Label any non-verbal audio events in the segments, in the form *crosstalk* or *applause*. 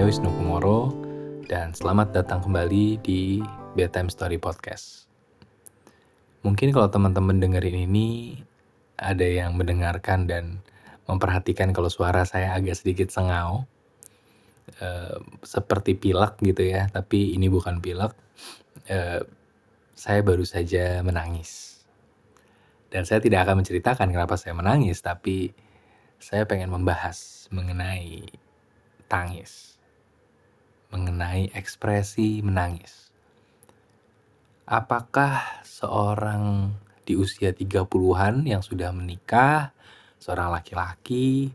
Saya Wisnu Kumoro dan selamat datang kembali di Bedtime Story Podcast. Mungkin kalau teman-teman dengerin ini ada yang mendengarkan dan memperhatikan kalau suara saya agak sedikit sengau. Uh, seperti pilek gitu ya, tapi ini bukan pilek. Uh, saya baru saja menangis. Dan saya tidak akan menceritakan kenapa saya menangis, tapi saya pengen membahas mengenai tangis. Mengenai ekspresi menangis. Apakah seorang di usia 30-an yang sudah menikah, seorang laki-laki,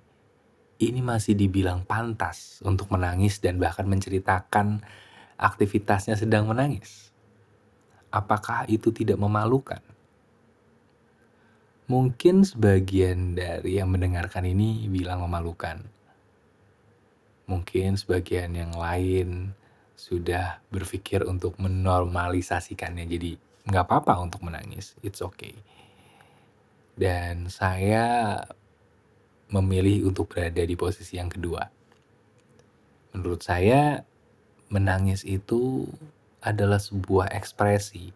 ini masih dibilang pantas untuk menangis dan bahkan menceritakan aktivitasnya sedang menangis? Apakah itu tidak memalukan? Mungkin sebagian dari yang mendengarkan ini bilang memalukan. Mungkin sebagian yang lain sudah berpikir untuk menormalisasikannya jadi nggak apa-apa untuk menangis, it's okay. Dan saya memilih untuk berada di posisi yang kedua. Menurut saya, menangis itu adalah sebuah ekspresi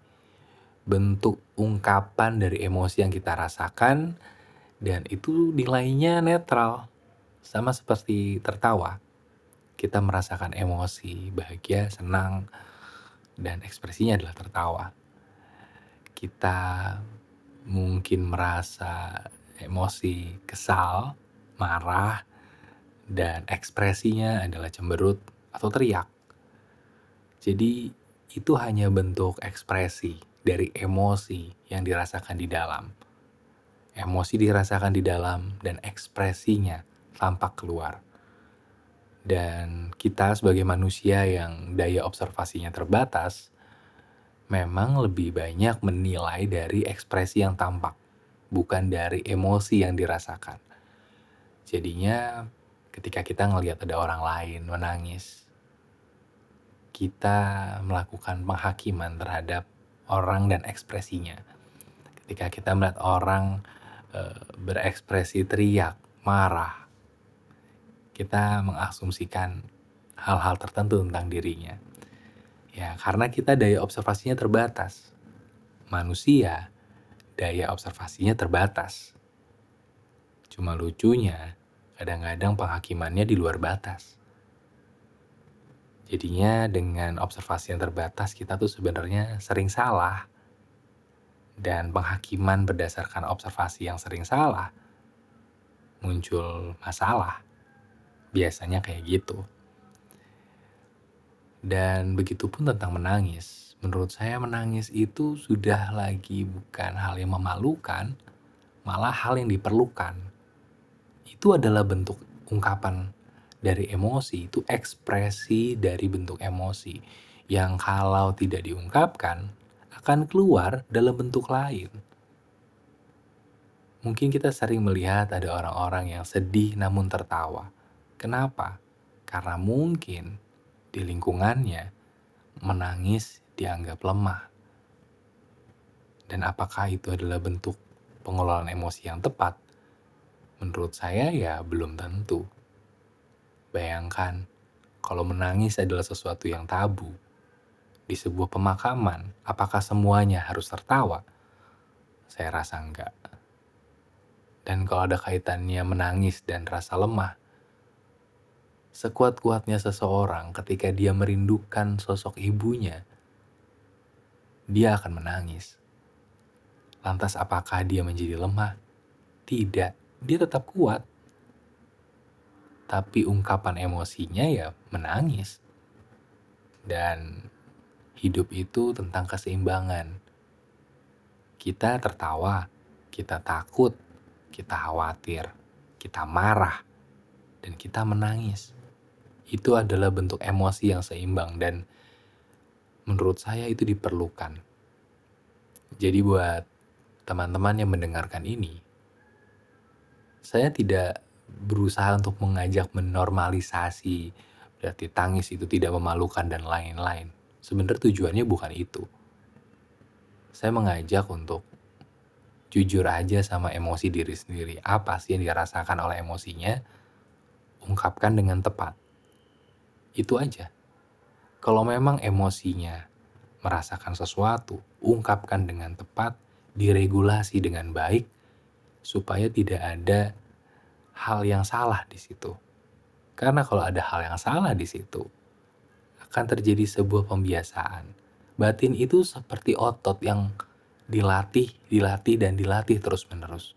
bentuk ungkapan dari emosi yang kita rasakan dan itu nilainya netral. Sama seperti tertawa. Kita merasakan emosi, bahagia, senang, dan ekspresinya adalah tertawa. Kita mungkin merasa emosi, kesal, marah, dan ekspresinya adalah cemberut atau teriak. Jadi itu hanya bentuk ekspresi dari emosi yang dirasakan di dalam. Emosi dirasakan di dalam dan ekspresinya tampak keluar. Dan kita sebagai manusia yang daya observasinya terbatas, memang lebih banyak menilai dari ekspresi yang tampak, bukan dari emosi yang dirasakan. Jadinya ketika kita ngelihat ada orang lain menangis, kita melakukan penghakiman terhadap orang dan ekspresinya. Ketika kita melihat orang e, berekspresi teriak, marah, kita mengasumsikan hal-hal tertentu tentang dirinya. Ya, karena kita daya observasinya terbatas. Manusia daya observasinya terbatas. Cuma lucunya, kadang-kadang penghakimannya di luar batas. Jadinya dengan observasi yang terbatas kita tuh sebenarnya sering salah. Dan penghakiman berdasarkan observasi yang sering salah muncul masalah. Biasanya kayak gitu. Dan begitu pun tentang menangis. Menurut saya menangis itu sudah lagi bukan hal yang memalukan, malah hal yang diperlukan. Itu adalah bentuk ungkapan dari emosi itu ekspresi dari bentuk emosi yang kalau tidak diungkapkan akan keluar dalam bentuk lain. Mungkin kita sering melihat ada orang-orang yang sedih namun tertawa. Kenapa? Karena mungkin di lingkungannya menangis dianggap lemah. Dan apakah itu adalah bentuk pengelolaan emosi yang tepat? Menurut saya ya belum tentu. Bayangkan, kalau menangis adalah sesuatu yang tabu. Di sebuah pemakaman, apakah semuanya harus tertawa? Saya rasa enggak. Dan kalau ada kaitannya menangis dan rasa lemah, sekuat-kuatnya seseorang ketika dia merindukan sosok ibunya, dia akan menangis. Lantas apakah dia menjadi lemah? Tidak, dia tetap kuat tapi ungkapan emosinya ya menangis. Dan hidup itu tentang keseimbangan. Kita tertawa, kita takut, kita khawatir, kita marah, dan kita menangis. Itu adalah bentuk emosi yang seimbang dan menurut saya itu diperlukan. Jadi buat teman-teman yang mendengarkan ini, saya tidak berusaha untuk mengajak menormalisasi berarti tangis itu tidak memalukan dan lain-lain. Sebenarnya tujuannya bukan itu. Saya mengajak untuk jujur aja sama emosi diri sendiri. Apa sih yang dirasakan oleh emosinya? Ungkapkan dengan tepat. Itu aja. Kalau memang emosinya merasakan sesuatu, ungkapkan dengan tepat, diregulasi dengan baik, supaya tidak ada hal yang salah di situ. Karena kalau ada hal yang salah di situ, akan terjadi sebuah pembiasaan. Batin itu seperti otot yang dilatih, dilatih, dan dilatih terus-menerus.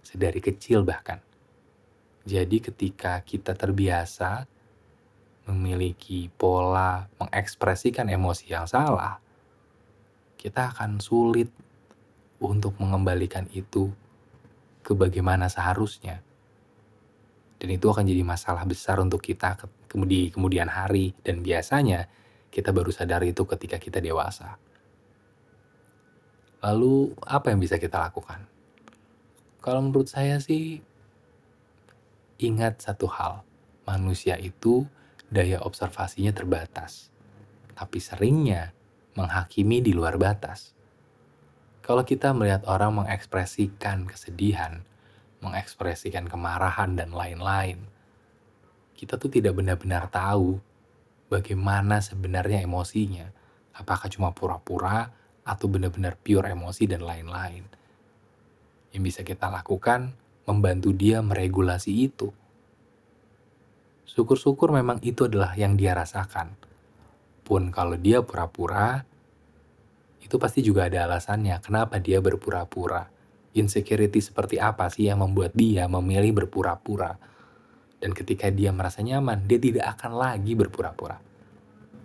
Sedari kecil bahkan. Jadi ketika kita terbiasa memiliki pola mengekspresikan emosi yang salah, kita akan sulit untuk mengembalikan itu ke bagaimana seharusnya. Dan itu akan jadi masalah besar untuk kita di kemudian hari dan biasanya kita baru sadar itu ketika kita dewasa. Lalu apa yang bisa kita lakukan? Kalau menurut saya sih ingat satu hal, manusia itu daya observasinya terbatas, tapi seringnya menghakimi di luar batas. Kalau kita melihat orang mengekspresikan kesedihan, mengekspresikan kemarahan, dan lain-lain, kita tuh tidak benar-benar tahu bagaimana sebenarnya emosinya. Apakah cuma pura-pura atau benar-benar pure emosi dan lain-lain. Yang bisa kita lakukan, membantu dia meregulasi itu. Syukur-syukur memang itu adalah yang dia rasakan. Pun kalau dia pura-pura, itu pasti juga ada alasannya kenapa dia berpura-pura. Insecurity seperti apa sih yang membuat dia memilih berpura-pura? Dan ketika dia merasa nyaman, dia tidak akan lagi berpura-pura.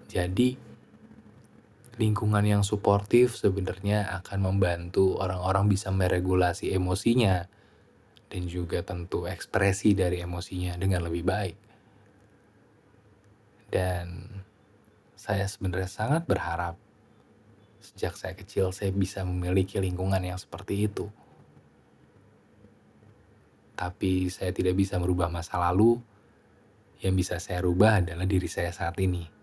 Jadi, lingkungan yang suportif sebenarnya akan membantu orang-orang bisa meregulasi emosinya dan juga tentu ekspresi dari emosinya dengan lebih baik. Dan saya sebenarnya sangat berharap sejak saya kecil saya bisa memiliki lingkungan yang seperti itu. Tapi saya tidak bisa merubah masa lalu, yang bisa saya rubah adalah diri saya saat ini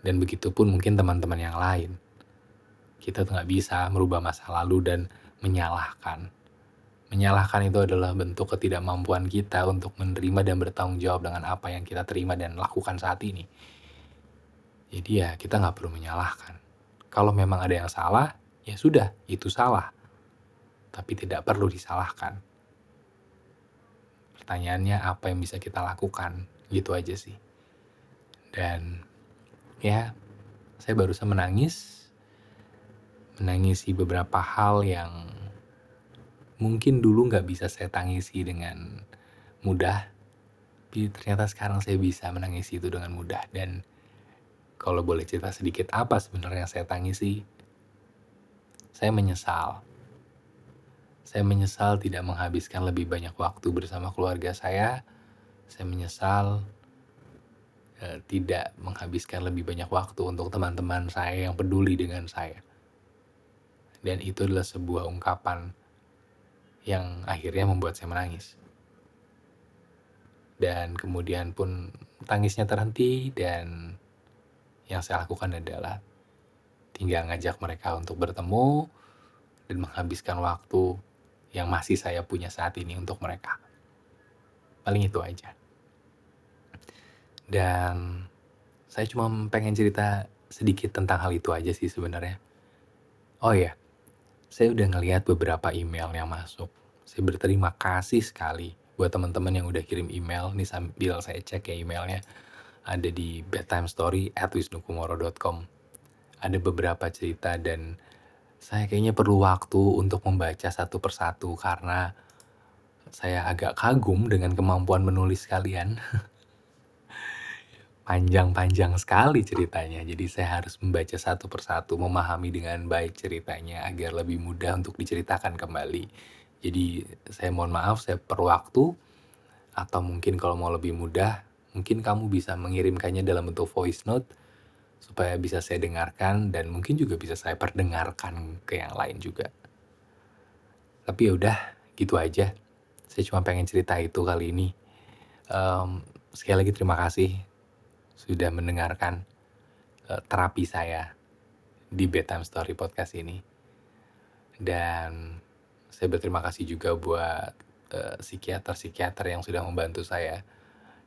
dan begitu pun mungkin teman-teman yang lain. Kita nggak bisa merubah masa lalu dan menyalahkan. Menyalahkan itu adalah bentuk ketidakmampuan kita untuk menerima dan bertanggung jawab dengan apa yang kita terima dan lakukan saat ini. Jadi ya kita nggak perlu menyalahkan. Kalau memang ada yang salah, ya sudah, itu salah. Tapi tidak perlu disalahkan. Pertanyaannya apa yang bisa kita lakukan, gitu aja sih. Dan ya saya barusan menangis menangisi beberapa hal yang mungkin dulu nggak bisa saya tangisi dengan mudah tapi ternyata sekarang saya bisa menangisi itu dengan mudah. Dan kalau boleh cerita sedikit apa sebenarnya saya tangisi? Saya menyesal. Saya menyesal tidak menghabiskan lebih banyak waktu bersama keluarga saya. Saya menyesal Eh, tidak menghabiskan lebih banyak waktu untuk teman-teman saya yang peduli dengan saya. Dan itu adalah sebuah ungkapan yang akhirnya membuat saya menangis. Dan kemudian pun tangisnya terhenti dan yang saya lakukan adalah tinggal ngajak mereka untuk bertemu dan menghabiskan waktu yang masih saya punya saat ini untuk mereka. Paling itu aja. Dan saya cuma pengen cerita sedikit tentang hal itu aja sih sebenarnya. Oh ya, saya udah ngelihat beberapa email yang masuk. Saya berterima kasih sekali buat teman-teman yang udah kirim email. Nih sambil saya cek ya emailnya. Ada di bedtimestory at wisnukumoro.com. Ada beberapa cerita dan saya kayaknya perlu waktu untuk membaca satu persatu karena saya agak kagum dengan kemampuan menulis kalian. *laughs* panjang-panjang sekali ceritanya. Jadi saya harus membaca satu persatu, memahami dengan baik ceritanya agar lebih mudah untuk diceritakan kembali. Jadi saya mohon maaf, saya perlu waktu atau mungkin kalau mau lebih mudah, mungkin kamu bisa mengirimkannya dalam bentuk voice note supaya bisa saya dengarkan dan mungkin juga bisa saya perdengarkan ke yang lain juga. Tapi ya udah, gitu aja. Saya cuma pengen cerita itu kali ini. Um, sekali lagi terima kasih sudah mendengarkan uh, terapi saya di Bedtime Story Podcast ini. Dan saya berterima kasih juga buat eh, psikiater-psikiater uh, yang sudah membantu saya.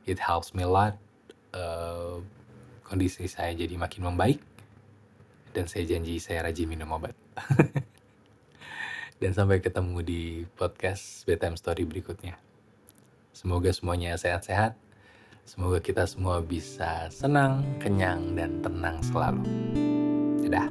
It helps me a lot. Uh, kondisi saya jadi makin membaik. Dan saya janji saya rajin minum obat. *laughs* dan sampai ketemu di podcast Bedtime Story berikutnya. Semoga semuanya sehat-sehat Semoga kita semua bisa senang, kenyang, dan tenang selalu. Dadah.